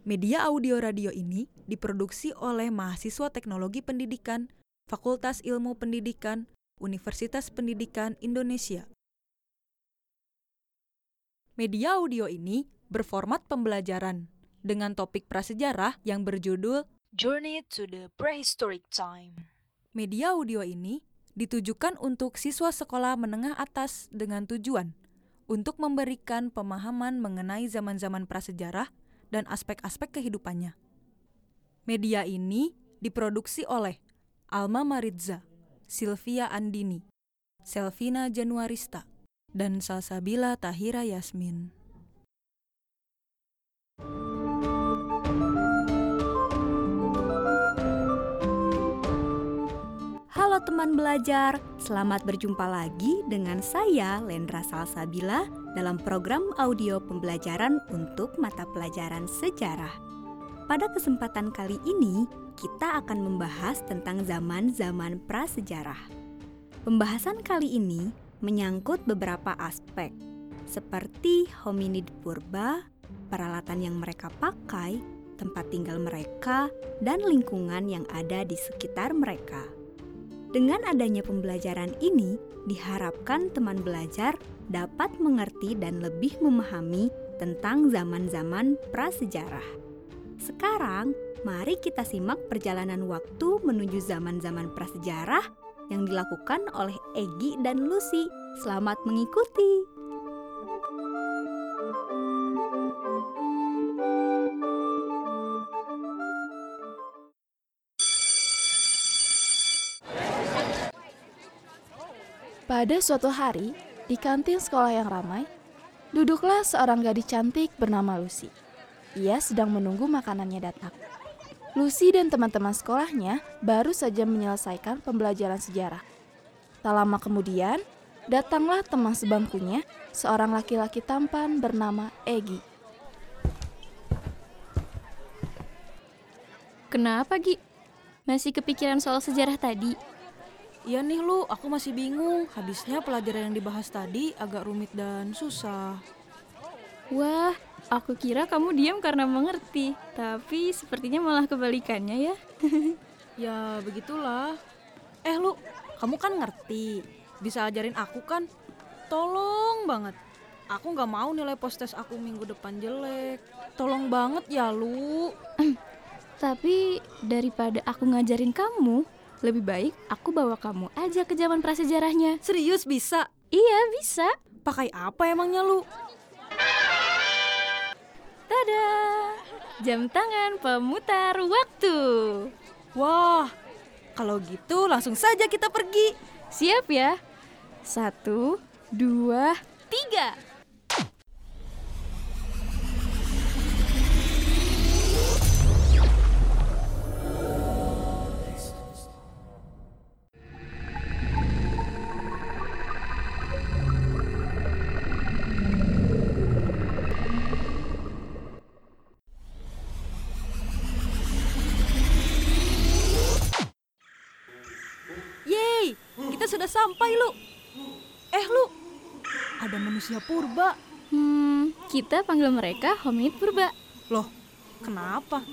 Media audio radio ini diproduksi oleh mahasiswa Teknologi Pendidikan, Fakultas Ilmu Pendidikan, Universitas Pendidikan Indonesia. Media audio ini berformat pembelajaran dengan topik prasejarah yang berjudul Journey to the Prehistoric Time. Media audio ini ditujukan untuk siswa sekolah menengah atas dengan tujuan untuk memberikan pemahaman mengenai zaman-zaman prasejarah dan aspek-aspek kehidupannya. Media ini diproduksi oleh Alma Maritza, Sylvia Andini, Selvina Januarista, dan Salsabila Tahira Yasmin. Halo teman belajar, selamat berjumpa lagi dengan saya Lendra Salsabila dalam program audio pembelajaran untuk mata pelajaran sejarah. Pada kesempatan kali ini, kita akan membahas tentang zaman-zaman prasejarah. Pembahasan kali ini menyangkut beberapa aspek, seperti hominid purba, peralatan yang mereka pakai, tempat tinggal mereka, dan lingkungan yang ada di sekitar mereka. Dengan adanya pembelajaran ini, diharapkan teman belajar dapat mengerti dan lebih memahami tentang zaman-zaman prasejarah. Sekarang, mari kita simak perjalanan waktu menuju zaman-zaman prasejarah yang dilakukan oleh Egi dan Lucy. Selamat mengikuti! Pada suatu hari, di kantin sekolah yang ramai, duduklah seorang gadis cantik bernama Lucy. Ia sedang menunggu makanannya datang. Lucy dan teman-teman sekolahnya baru saja menyelesaikan pembelajaran sejarah. Tak lama kemudian, datanglah teman sebangkunya, seorang laki-laki tampan bernama Egi. Kenapa, Gi? Masih kepikiran soal sejarah tadi? Iya nih lu, aku masih bingung. Habisnya pelajaran yang dibahas tadi agak rumit dan susah. Wah, aku kira kamu diam karena mengerti. Tapi sepertinya malah kebalikannya ya. Ya begitulah. Eh lu, kamu kan ngerti. Bisa ajarin aku kan? Tolong banget. Aku nggak mau nilai postes aku minggu depan jelek. Tolong banget ya lu. Tapi daripada aku ngajarin kamu, lebih baik aku bawa kamu aja ke zaman prasejarahnya. Serius bisa? Iya, bisa. Pakai apa emangnya lu? Tada! Jam tangan pemutar waktu. Wah, kalau gitu langsung saja kita pergi. Siap ya? Satu, dua, tiga. Sampai lu. Eh lu, ada manusia purba. Hmm, kita panggil mereka hominid purba. Loh, kenapa?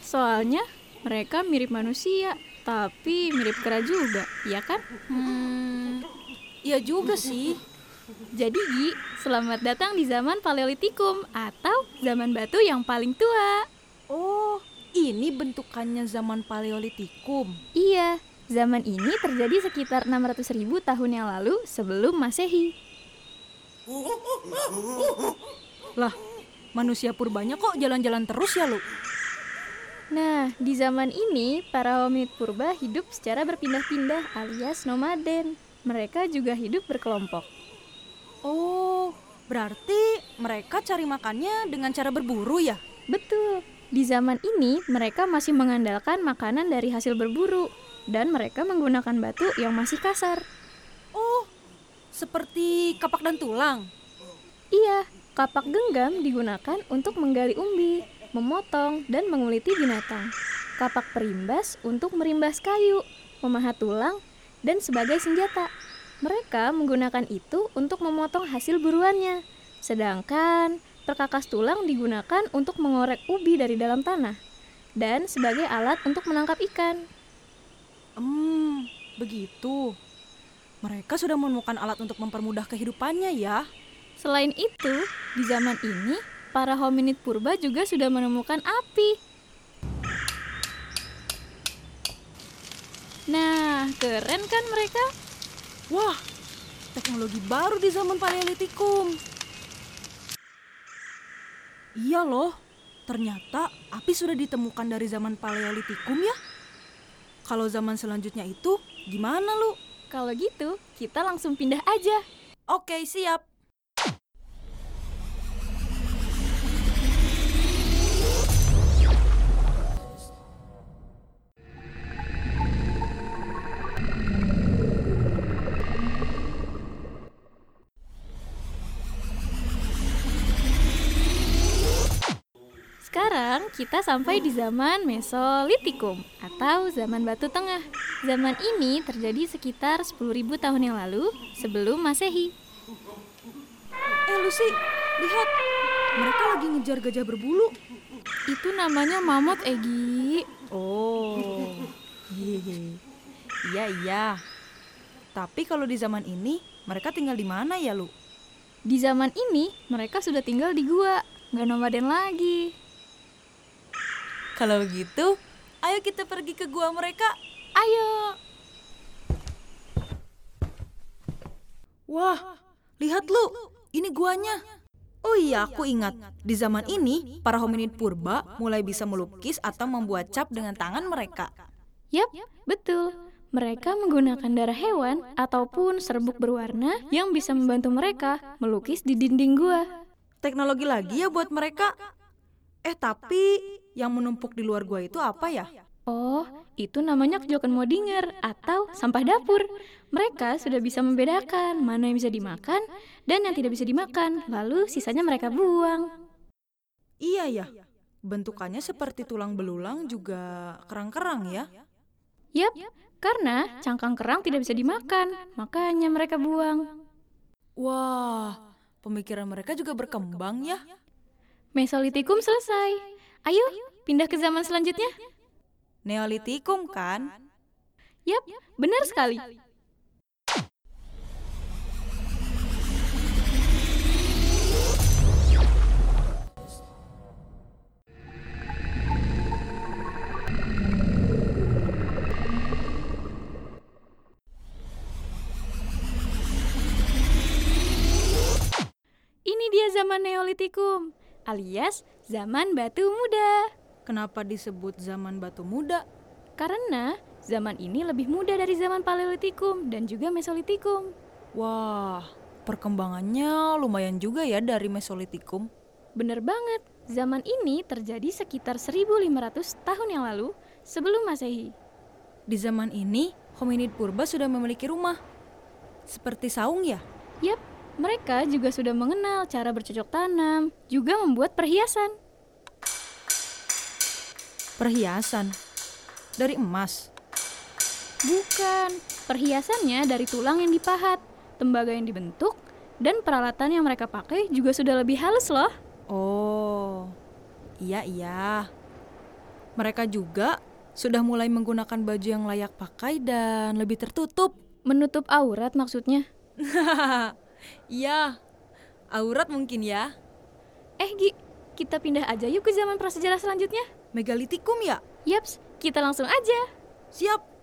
Soalnya mereka mirip manusia, tapi mirip kera juga, ya kan? Hmm, iya juga sih. Jadi Gi, selamat datang di zaman Paleolitikum atau zaman batu yang paling tua. Oh, ini bentukannya zaman Paleolitikum. Iya, zaman ini terjadi sekitar 600 ribu tahun yang lalu sebelum Masehi. Lah, manusia purbanya kok jalan-jalan terus ya lu? Nah, di zaman ini, para hominid purba hidup secara berpindah-pindah alias nomaden. Mereka juga hidup berkelompok. Oh, berarti mereka cari makannya dengan cara berburu ya? Betul, di zaman ini mereka masih mengandalkan makanan dari hasil berburu dan mereka menggunakan batu yang masih kasar. Oh, seperti kapak dan tulang. Iya, kapak genggam digunakan untuk menggali umbi, memotong, dan menguliti binatang. Kapak perimbas untuk merimbas kayu, memahat tulang, dan sebagai senjata. Mereka menggunakan itu untuk memotong hasil buruannya. Sedangkan perkakas tulang digunakan untuk mengorek ubi dari dalam tanah dan sebagai alat untuk menangkap ikan. Hmm, begitu. Mereka sudah menemukan alat untuk mempermudah kehidupannya ya. Selain itu, di zaman ini, para hominid purba juga sudah menemukan api. Nah, keren kan mereka? Wah, teknologi baru di zaman Paleolitikum. Iya loh, ternyata api sudah ditemukan dari zaman Paleolitikum ya. Kalau zaman selanjutnya itu gimana lu? Kalau gitu, kita langsung pindah aja. Oke, siap. Kita sampai di zaman Mesolitikum atau zaman Batu Tengah. Zaman ini terjadi sekitar 10.000 tahun yang lalu sebelum Masehi. Eh Lucy, lihat. Mereka lagi ngejar gajah berbulu. Itu namanya mamut, Egi. Oh, iya iya iya. Tapi kalau di zaman ini, mereka tinggal di mana ya, Lu? Di zaman ini, mereka sudah tinggal di gua, nggak nomaden lagi. Kalau gitu, ayo kita pergi ke gua mereka. Ayo, Wah, lihat lu, ini guanya. Oh iya, aku ingat. Di zaman ini, para hominid purba mulai bisa melukis atau membuat cap dengan tangan mereka. Yap, betul. Mereka menggunakan darah hewan ataupun serbuk berwarna yang bisa membantu mereka melukis di dinding gua. Teknologi lagi ya buat mereka. Eh, tapi yang menumpuk di luar gua itu apa ya? Oh, itu namanya kejokan modinger atau sampah dapur. Mereka sudah bisa membedakan mana yang bisa dimakan dan yang tidak bisa dimakan. Lalu sisanya mereka buang. Iya ya. Bentukannya seperti tulang belulang juga kerang-kerang ya. Yap, karena cangkang kerang tidak bisa dimakan, makanya mereka buang. Wah, pemikiran mereka juga berkembang ya. Mesolitikum selesai. Ayo, pindah ke zaman selanjutnya. Neolitikum kan? Yap, benar sekali. Ini dia zaman Neolitikum, alias zaman batu muda. Kenapa disebut zaman batu muda? Karena zaman ini lebih muda dari zaman Paleolitikum dan juga Mesolitikum. Wah, perkembangannya lumayan juga ya dari Mesolitikum. Bener banget, zaman ini terjadi sekitar 1500 tahun yang lalu sebelum Masehi. Di zaman ini, hominid purba sudah memiliki rumah. Seperti saung ya? Yap, mereka juga sudah mengenal cara bercocok tanam, juga membuat perhiasan. Perhiasan. Dari emas. Bukan, perhiasannya dari tulang yang dipahat, tembaga yang dibentuk, dan peralatan yang mereka pakai juga sudah lebih halus loh. Oh, iya iya. Mereka juga sudah mulai menggunakan baju yang layak pakai dan lebih tertutup. Menutup aurat maksudnya. Iya, aurat mungkin ya. Eh Gi, kita pindah aja yuk ke zaman prasejarah selanjutnya. Megalitikum ya? Yaps, kita langsung aja. Siap.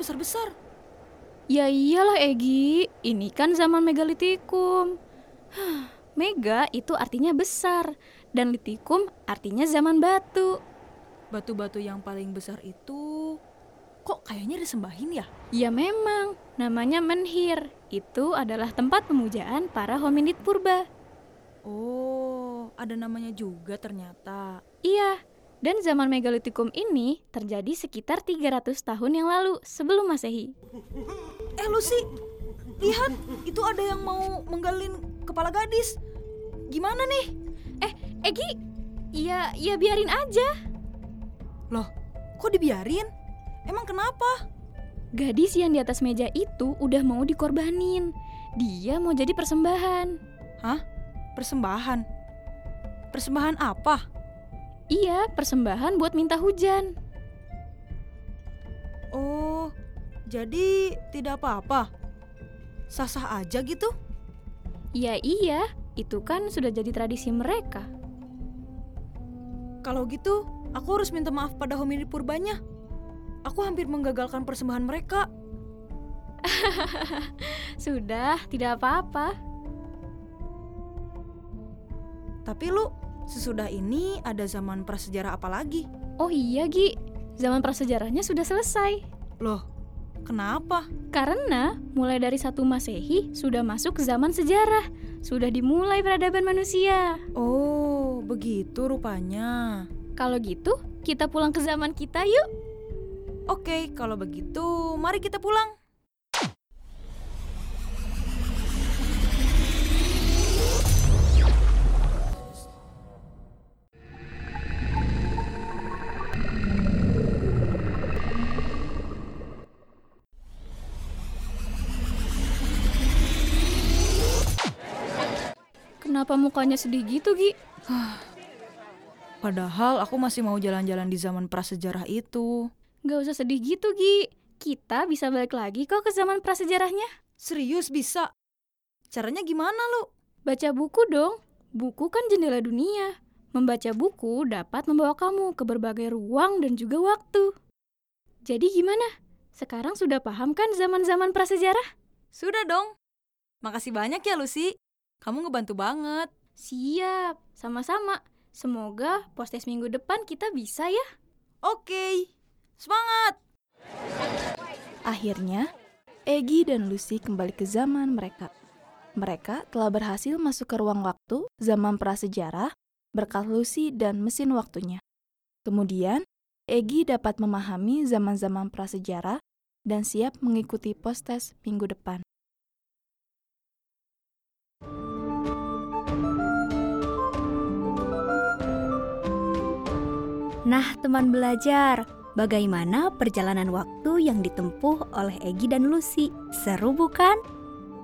Besar-besar. Ya iyalah Egi, ini kan zaman megalitikum. Mega itu artinya besar, dan litikum artinya zaman batu. Batu-batu yang paling besar itu kok kayaknya disembahin ya? Ya memang, namanya menhir. Itu adalah tempat pemujaan para hominid purba. Oh, ada namanya juga ternyata. Iya, Dan zaman megalitikum ini terjadi sekitar 300 tahun yang lalu sebelum Masehi. Eh Lucy, lihat itu ada yang mau menggalin kepala gadis. Gimana nih? Eh, Egi, ya ya biarin aja. Loh, kok dibiarin? Emang kenapa? Gadis yang di atas meja itu udah mau dikorbanin. Dia mau jadi persembahan. Hah? Persembahan? Persembahan apa? Iya, persembahan buat minta hujan. Oh, jadi tidak apa-apa. Sah-sah aja gitu? Iya iya, itu kan sudah jadi tradisi mereka. Kalau gitu, aku harus minta maaf pada hominid purbanya. Aku hampir menggagalkan persembahan mereka. Sudah, tidak apa-apa. Tapi lu, sesudah ini ada zaman prasejarah apa lagi? Oh iya, Gi. Zaman prasejarahnya sudah selesai. Loh, kenapa? Karena mulai dari satu Masehi sudah masuk zaman sejarah. Sudah dimulai peradaban manusia. Oh, begitu rupanya. Kalau gitu, kita pulang ke zaman kita yuk. Oke, kalau begitu, mari kita pulang. Kenapa mukanya sedih gitu, Gi? Padahal aku masih mau jalan-jalan di zaman prasejarah itu. Gak usah sedih gitu, Gi. Kita bisa balik lagi kok ke zaman prasejarahnya. Serius bisa? Caranya gimana lu? Baca buku dong. Buku kan jendela dunia. Membaca buku dapat membawa kamu ke berbagai ruang dan juga waktu. Jadi gimana? Sekarang sudah paham kan zaman-zaman prasejarah? Sudah dong. Makasih banyak ya Lucy. Kamu ngebantu banget. Siap, sama-sama. Semoga postes minggu depan kita bisa ya. Oke. Semangat. Akhirnya, Egi dan Lucy kembali ke zaman mereka. Mereka telah berhasil masuk ke ruang waktu zaman prasejarah berkat Lucy dan mesin waktunya. Kemudian, Egi dapat memahami zaman-zaman prasejarah dan siap mengikuti postes minggu depan. Nah, teman belajar, bagaimana perjalanan waktu yang ditempuh oleh Egi dan Lucy? Seru bukan?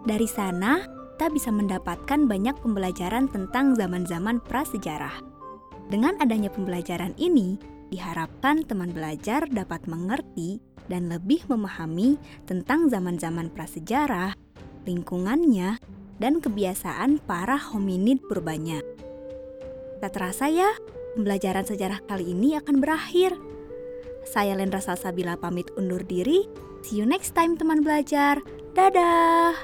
Dari sana, kita bisa mendapatkan banyak pembelajaran tentang zaman-zaman prasejarah. Dengan adanya pembelajaran ini, diharapkan teman belajar dapat mengerti dan lebih memahami tentang zaman-zaman prasejarah, lingkungannya, dan kebiasaan para hominid purbanya. Tak terasa ya, pembelajaran sejarah kali ini akan berakhir. Saya Lendra Salsabila pamit undur diri. See you next time teman belajar. Dadah.